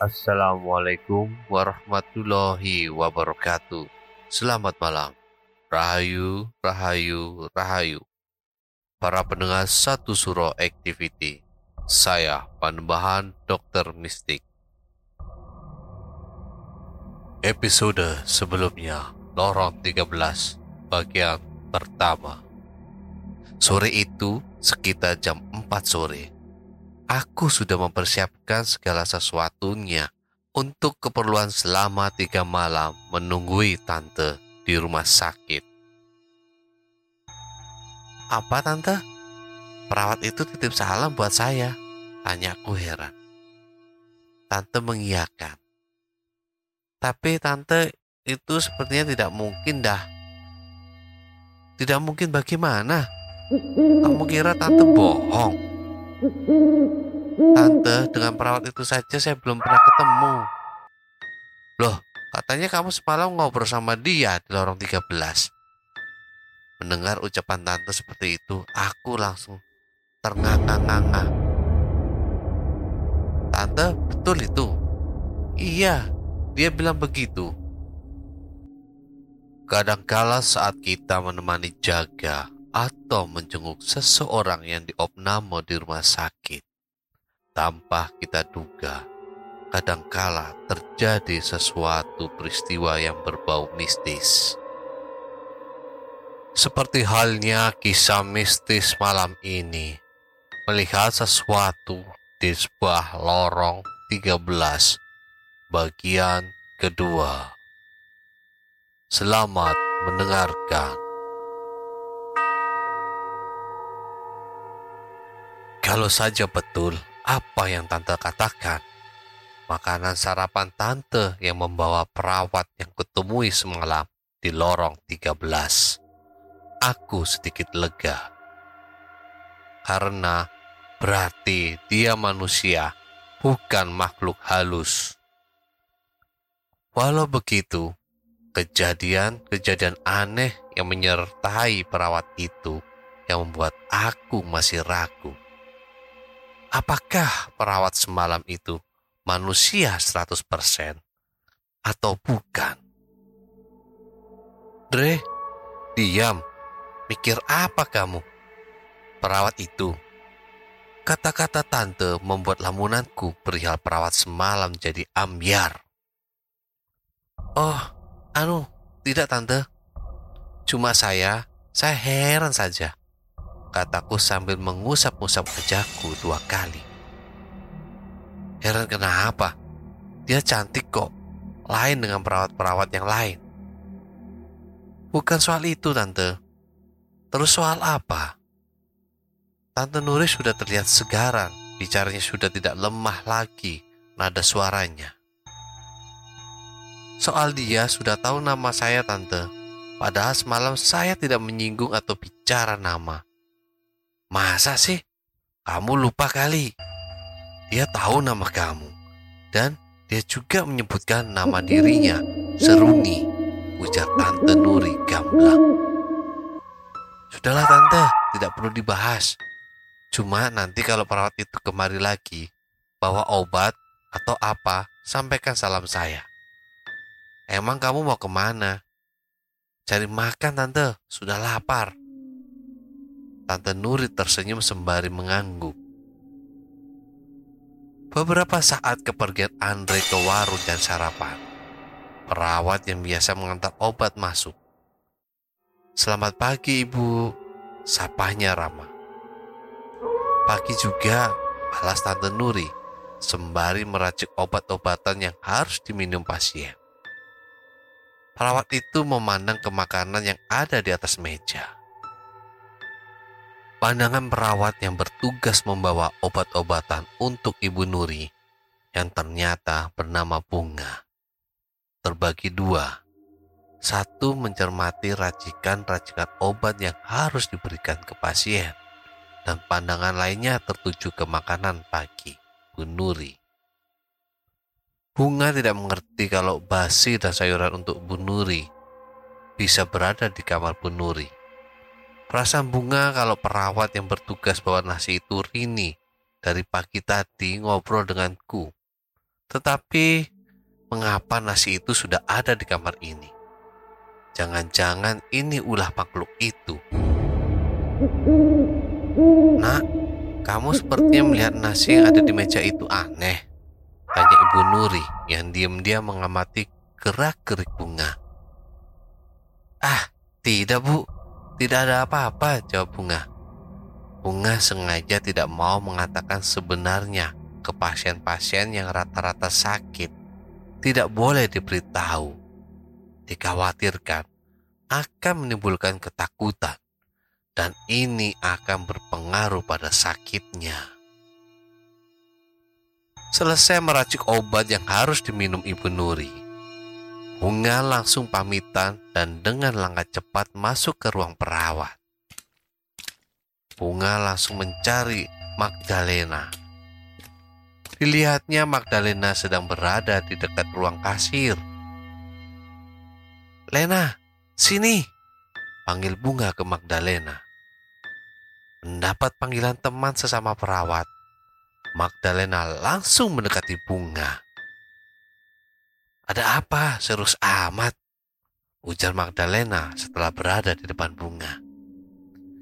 Assalamualaikum warahmatullahi wabarakatuh. Selamat malam. Rahayu, rahayu, rahayu. Para pendengar satu suro activity. Saya Panembahan Dokter Mistik. Episode sebelumnya, Lorong 13, bagian pertama. Sore itu, sekitar jam 4 sore, Aku sudah mempersiapkan segala sesuatunya untuk keperluan selama tiga malam menunggui tante di rumah sakit. Apa tante? Perawat itu titip salam buat saya. Tanyaku heran. Tante mengiyakan. Tapi tante itu sepertinya tidak mungkin dah. Tidak mungkin bagaimana? Kamu kira tante bohong? Tante, dengan perawat itu saja saya belum pernah ketemu. Loh, katanya kamu semalam ngobrol sama dia di lorong 13. Mendengar ucapan tante seperti itu, aku langsung ternganga-nganga. Tante, betul itu? Iya, dia bilang begitu. Kadangkala saat kita menemani jaga atau menjenguk seseorang yang diopname di rumah sakit, tanpa kita duga, kadangkala terjadi sesuatu peristiwa yang berbau mistis. Seperti halnya kisah mistis malam ini, melihat sesuatu di sebuah lorong 13, bagian kedua. Selamat mendengarkan. Kalau saja betul apa yang tante katakan, makanan sarapan tante yang membawa perawat yang kutemui semalam di lorong 13. Aku sedikit lega. Karena berarti dia manusia, bukan makhluk halus. Walau begitu, kejadian-kejadian aneh yang menyertai perawat itu yang membuat aku masih ragu apakah perawat semalam itu manusia 100% atau bukan? Dre, diam. Mikir apa kamu? Perawat itu. Kata-kata tante membuat lamunanku perihal perawat semalam jadi ambiar. Oh, anu, tidak tante. Cuma saya, saya heran saja kataku sambil mengusap-usap wajahku dua kali. Heran kenapa? Dia cantik kok, lain dengan perawat-perawat yang lain. Bukan soal itu, Tante. Terus soal apa? Tante Nuri sudah terlihat segaran, bicaranya sudah tidak lemah lagi nada suaranya. Soal dia sudah tahu nama saya, Tante. Padahal semalam saya tidak menyinggung atau bicara nama. Masa sih? Kamu lupa kali. Dia tahu nama kamu. Dan dia juga menyebutkan nama dirinya, Seruni, ujar Tante Nuri gamblang. Sudahlah Tante, tidak perlu dibahas. Cuma nanti kalau perawat itu kemari lagi, bawa obat atau apa, sampaikan salam saya. Emang kamu mau ke mana? Cari makan tante, sudah lapar. Tante Nuri tersenyum sembari mengangguk. Beberapa saat kepergian Andre ke warung dan sarapan, perawat yang biasa mengantar obat masuk. Selamat pagi ibu, sapanya ramah. Pagi juga, balas Tante Nuri, sembari meracik obat-obatan yang harus diminum pasien. Perawat itu memandang ke makanan yang ada di atas meja. Pandangan perawat yang bertugas membawa obat-obatan untuk Ibu Nuri yang ternyata bernama Bunga. Terbagi dua. Satu mencermati racikan-racikan obat yang harus diberikan ke pasien. Dan pandangan lainnya tertuju ke makanan pagi, Bu Nuri. Bunga tidak mengerti kalau basi dan sayuran untuk Bu Nuri bisa berada di kamar Bu Nuri. Perasaan bunga kalau perawat yang bertugas bawa nasi itu Rini dari pagi tadi ngobrol denganku. Tetapi mengapa nasi itu sudah ada di kamar ini? Jangan-jangan ini ulah makhluk itu. Nak, kamu sepertinya melihat nasi yang ada di meja itu aneh. Tanya Ibu Nuri yang diam-diam mengamati gerak-gerik bunga. Ah, tidak bu, tidak ada apa-apa, jawab bunga. Bunga sengaja tidak mau mengatakan sebenarnya ke pasien-pasien yang rata-rata sakit. Tidak boleh diberitahu. Dikhawatirkan akan menimbulkan ketakutan dan ini akan berpengaruh pada sakitnya. Selesai meracik obat yang harus diminum Ibu Nuri, Bunga langsung pamitan dan dengan langkah cepat masuk ke ruang perawat. Bunga langsung mencari Magdalena. Dilihatnya Magdalena sedang berada di dekat ruang kasir. Lena, sini, panggil Bunga ke Magdalena. Mendapat panggilan teman sesama perawat, Magdalena langsung mendekati bunga. Ada apa serus amat? Ujar Magdalena setelah berada di depan bunga.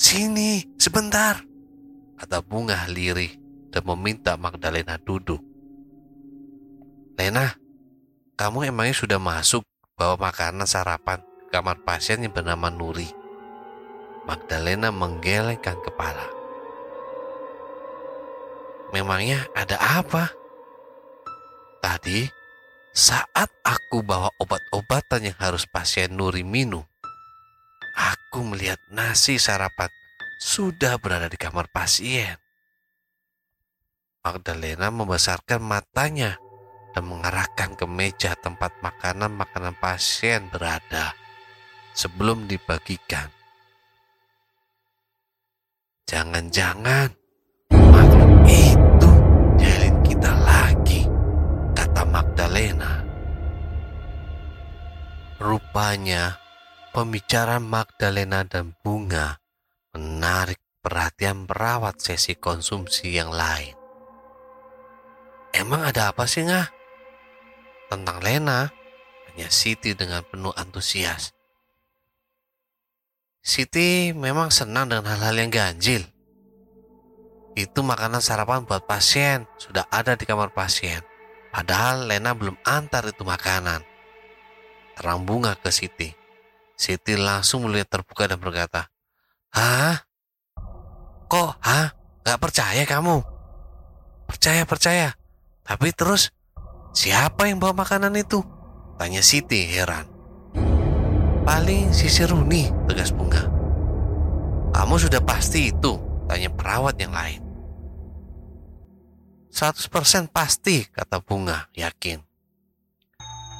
Sini, sebentar, kata bunga lirih dan meminta Magdalena duduk. Lena, kamu emangnya sudah masuk bawa makanan sarapan ke kamar pasien yang bernama Nuri? Magdalena menggelengkan kepala. Memangnya ada apa? Tadi saat aku bawa obat-obatan yang harus pasien Nuri minum, aku melihat nasi sarapan sudah berada di kamar pasien. Magdalena membesarkan matanya dan mengarahkan ke meja tempat makanan-makanan pasien berada sebelum dibagikan. Jangan-jangan Magdalena. Rupanya, pembicaraan Magdalena dan Bunga menarik perhatian perawat sesi konsumsi yang lain. Emang ada apa sih ngah? Tentang Lena, hanya Siti dengan penuh antusias. Siti memang senang dengan hal-hal yang ganjil. Itu makanan sarapan buat pasien, sudah ada di kamar pasien. Padahal Lena belum antar itu makanan. Terang bunga ke Siti. Siti langsung melihat terbuka dan berkata, Hah? Kok? Hah? Gak percaya kamu? Percaya, percaya. Tapi terus, Siapa yang bawa makanan itu? Tanya Siti heran. Paling si Seruni, tegas Bunga. Kamu sudah pasti itu, tanya perawat yang lain. 100% pasti, kata Bunga, yakin.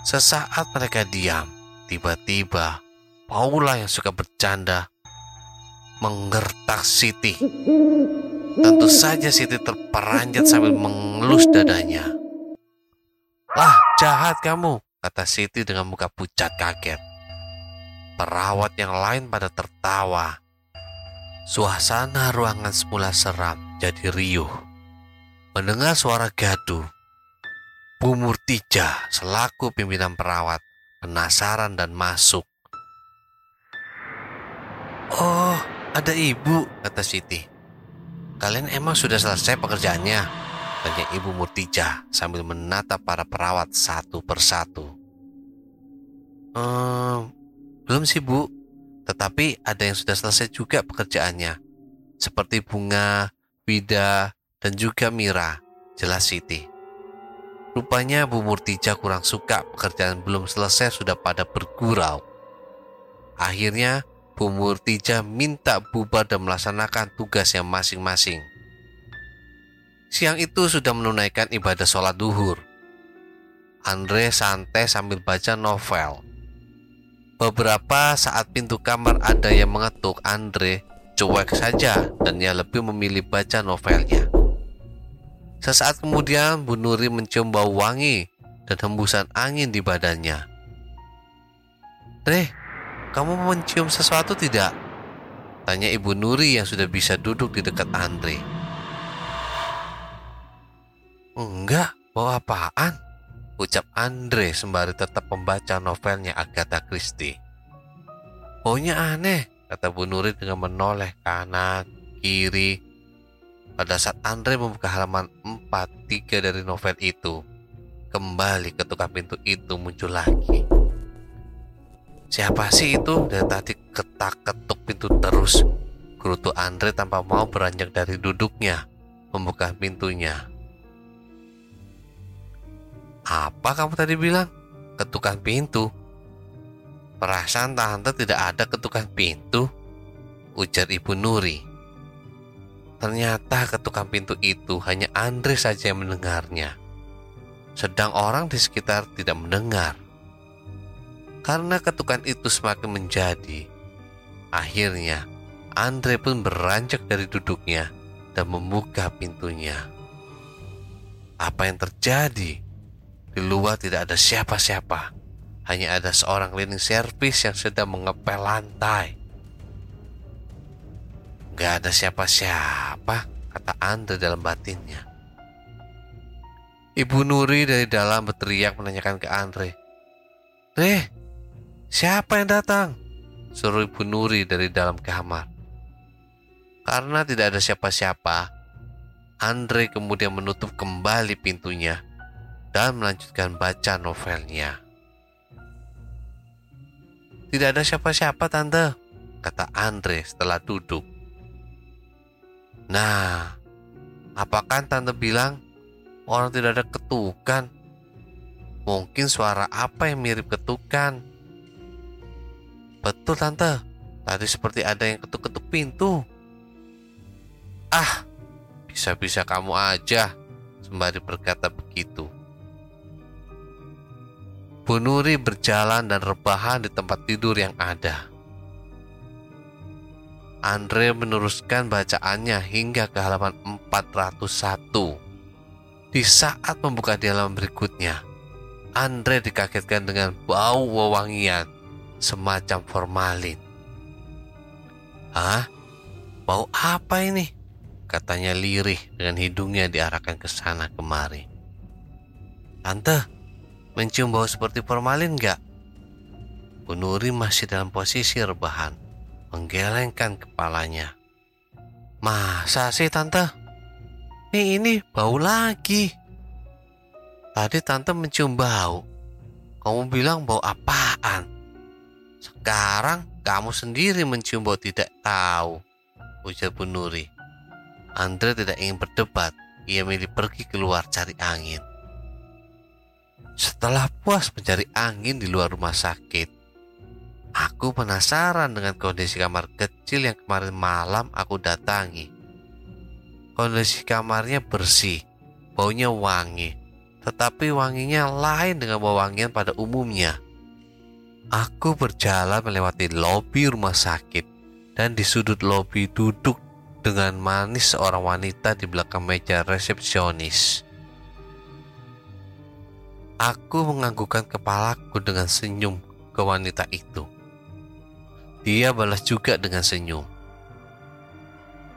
Sesaat mereka diam, tiba-tiba Paula yang suka bercanda menggertak Siti. Tentu saja Siti terperanjat sambil mengelus dadanya. Lah, jahat kamu, kata Siti dengan muka pucat kaget. Perawat yang lain pada tertawa. Suasana ruangan semula seram jadi riuh. Mendengar suara gaduh, Bu Murtija selaku pimpinan perawat penasaran dan masuk. Oh, ada ibu, kata Siti. Kalian emang sudah selesai pekerjaannya? Tanya Ibu Murtija sambil menatap para perawat satu persatu. Ehm, belum sih Bu, tetapi ada yang sudah selesai juga pekerjaannya. Seperti Bunga, Wida, dan juga Mira, jelas Siti. Rupanya Bu Murtija kurang suka pekerjaan belum selesai sudah pada bergurau. Akhirnya Bu Murtija minta bubar dan melaksanakan tugasnya masing-masing. Siang itu sudah menunaikan ibadah sholat duhur. Andre santai sambil baca novel. Beberapa saat pintu kamar ada yang mengetuk Andre cuek saja dan ia lebih memilih baca novelnya. Sesaat kemudian Bu Nuri mencium bau wangi dan hembusan angin di badannya. Reh, kamu mencium sesuatu tidak? Tanya Ibu Nuri yang sudah bisa duduk di dekat Andre. Enggak, bau apaan? Ucap Andre sembari tetap membaca novelnya Agatha Christie. Baunya aneh, kata Bu Nuri dengan menoleh kanan, kiri, pada saat Andre membuka halaman 4-3 dari novel itu, kembali ketukar pintu itu muncul lagi. Siapa sih itu? Dari tadi ketak-ketuk pintu terus. Gerutu Andre tanpa mau beranjak dari duduknya, membuka pintunya. Apa kamu tadi bilang? Ketukan pintu? Perasaan tante tidak ada ketukan pintu, ujar Ibu Nuri. Ternyata ketukan pintu itu hanya Andre saja yang mendengarnya. Sedang orang di sekitar tidak mendengar. Karena ketukan itu semakin menjadi, akhirnya Andre pun beranjak dari duduknya dan membuka pintunya. Apa yang terjadi? Di luar tidak ada siapa-siapa. Hanya ada seorang cleaning service yang sedang mengepel lantai. Gak ada siapa-siapa, kata Andre dalam batinnya. Ibu Nuri dari dalam berteriak menanyakan ke Andre. Re, siapa yang datang? Suruh Ibu Nuri dari dalam kamar. Karena tidak ada siapa-siapa, Andre kemudian menutup kembali pintunya dan melanjutkan baca novelnya. Tidak ada siapa-siapa, Tante, kata Andre setelah duduk. Nah, apakah tante bilang orang tidak ada ketukan? Mungkin suara apa yang mirip ketukan? Betul tante, tadi seperti ada yang ketuk-ketuk pintu. Ah, bisa-bisa kamu aja, sembari berkata begitu. Bu Nuri berjalan dan rebahan di tempat tidur yang ada. Andre meneruskan bacaannya hingga ke halaman 401. Di saat membuka di halaman berikutnya, Andre dikagetkan dengan bau wewangian semacam formalin. Hah? Bau apa ini? Katanya lirih dengan hidungnya diarahkan ke sana kemari. Tante, mencium bau seperti formalin gak? Bu Nuri masih dalam posisi rebahan menggelengkan kepalanya. Masa sih tante? Nih ini bau lagi. Tadi tante mencium bau. Kamu bilang bau apaan? Sekarang kamu sendiri mencium bau tidak tahu. Ujar Bu Nuri. Andre tidak ingin berdebat. Ia milih pergi keluar cari angin. Setelah puas mencari angin di luar rumah sakit, aku penasaran dengan kondisi kamar kecil yang kemarin malam aku datangi. Kondisi kamarnya bersih, baunya wangi, tetapi wanginya lain dengan wangian pada umumnya. Aku berjalan melewati lobi rumah sakit dan di sudut lobi duduk dengan manis seorang wanita di belakang meja resepsionis. Aku menganggukkan kepalaku dengan senyum ke wanita itu. Dia balas juga dengan senyum.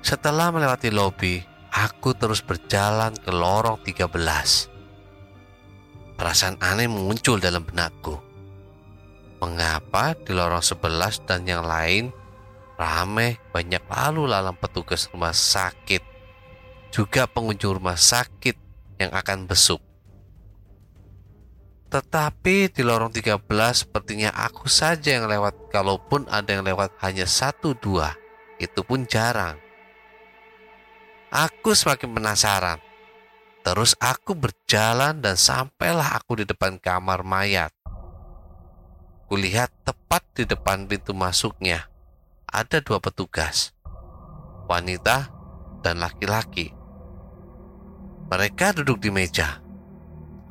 Setelah melewati lobi, aku terus berjalan ke lorong 13. Perasaan aneh muncul dalam benakku. Mengapa di lorong 11 dan yang lain ramai banyak lalu lalang petugas rumah sakit, juga pengunjung rumah sakit yang akan besuk. Tetapi di lorong 13 sepertinya aku saja yang lewat kalaupun ada yang lewat hanya satu dua. Itu pun jarang. Aku semakin penasaran. Terus aku berjalan dan sampailah aku di depan kamar mayat. Kulihat tepat di depan pintu masuknya ada dua petugas, wanita dan laki-laki. Mereka duduk di meja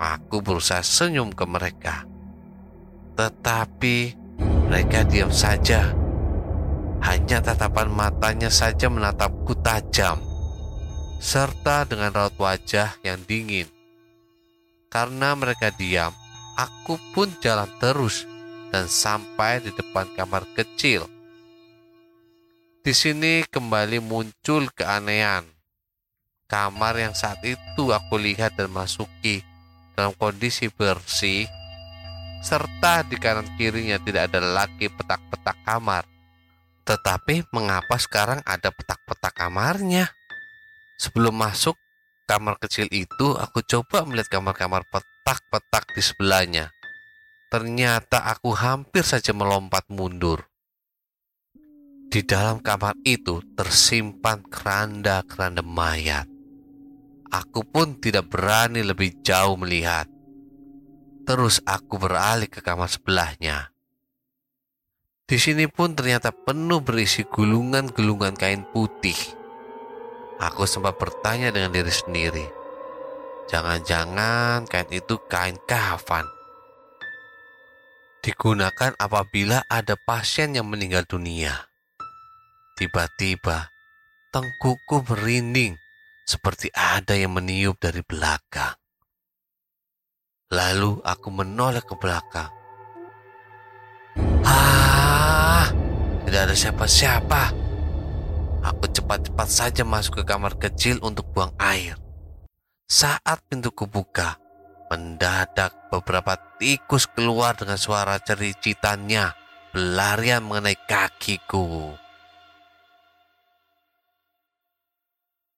Aku berusaha senyum ke mereka, tetapi mereka diam saja. Hanya tatapan matanya saja menatapku tajam, serta dengan raut wajah yang dingin. Karena mereka diam, aku pun jalan terus dan sampai di depan kamar kecil. Di sini kembali muncul keanehan. Kamar yang saat itu aku lihat dan masuki dalam kondisi bersih, serta di kanan kirinya tidak ada lagi petak-petak kamar. Tetapi mengapa sekarang ada petak-petak kamarnya? Sebelum masuk kamar kecil itu, aku coba melihat kamar-kamar petak-petak di sebelahnya. Ternyata aku hampir saja melompat mundur. Di dalam kamar itu tersimpan keranda-keranda mayat. Aku pun tidak berani lebih jauh melihat. Terus aku beralih ke kamar sebelahnya. Di sini pun ternyata penuh berisi gulungan-gulungan kain putih. Aku sempat bertanya dengan diri sendiri. Jangan-jangan kain itu kain kafan. Digunakan apabila ada pasien yang meninggal dunia. Tiba-tiba, tengkuku merinding seperti ada yang meniup dari belakang. Lalu aku menoleh ke belakang. Ah, tidak ada siapa-siapa. Aku cepat-cepat saja masuk ke kamar kecil untuk buang air. Saat pintu kubuka, mendadak beberapa tikus keluar dengan suara cericitannya berlarian mengenai kakiku.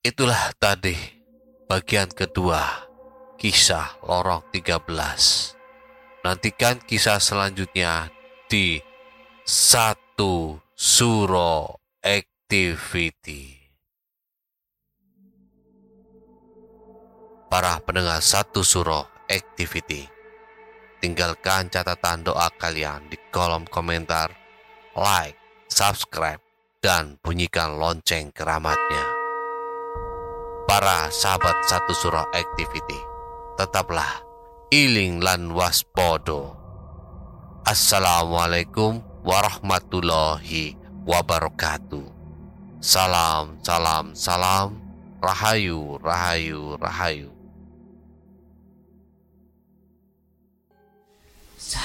Itulah tadi bagian kedua kisah lorong 13. Nantikan kisah selanjutnya di satu suro activity. Para pendengar satu suro activity, tinggalkan catatan doa kalian di kolom komentar, like, subscribe, dan bunyikan lonceng keramatnya para sahabat satu surah activity tetaplah iling lan waspodo assalamualaikum warahmatullahi wabarakatuh. Salam salam salam. Rahayu rahayu rahayu. Sa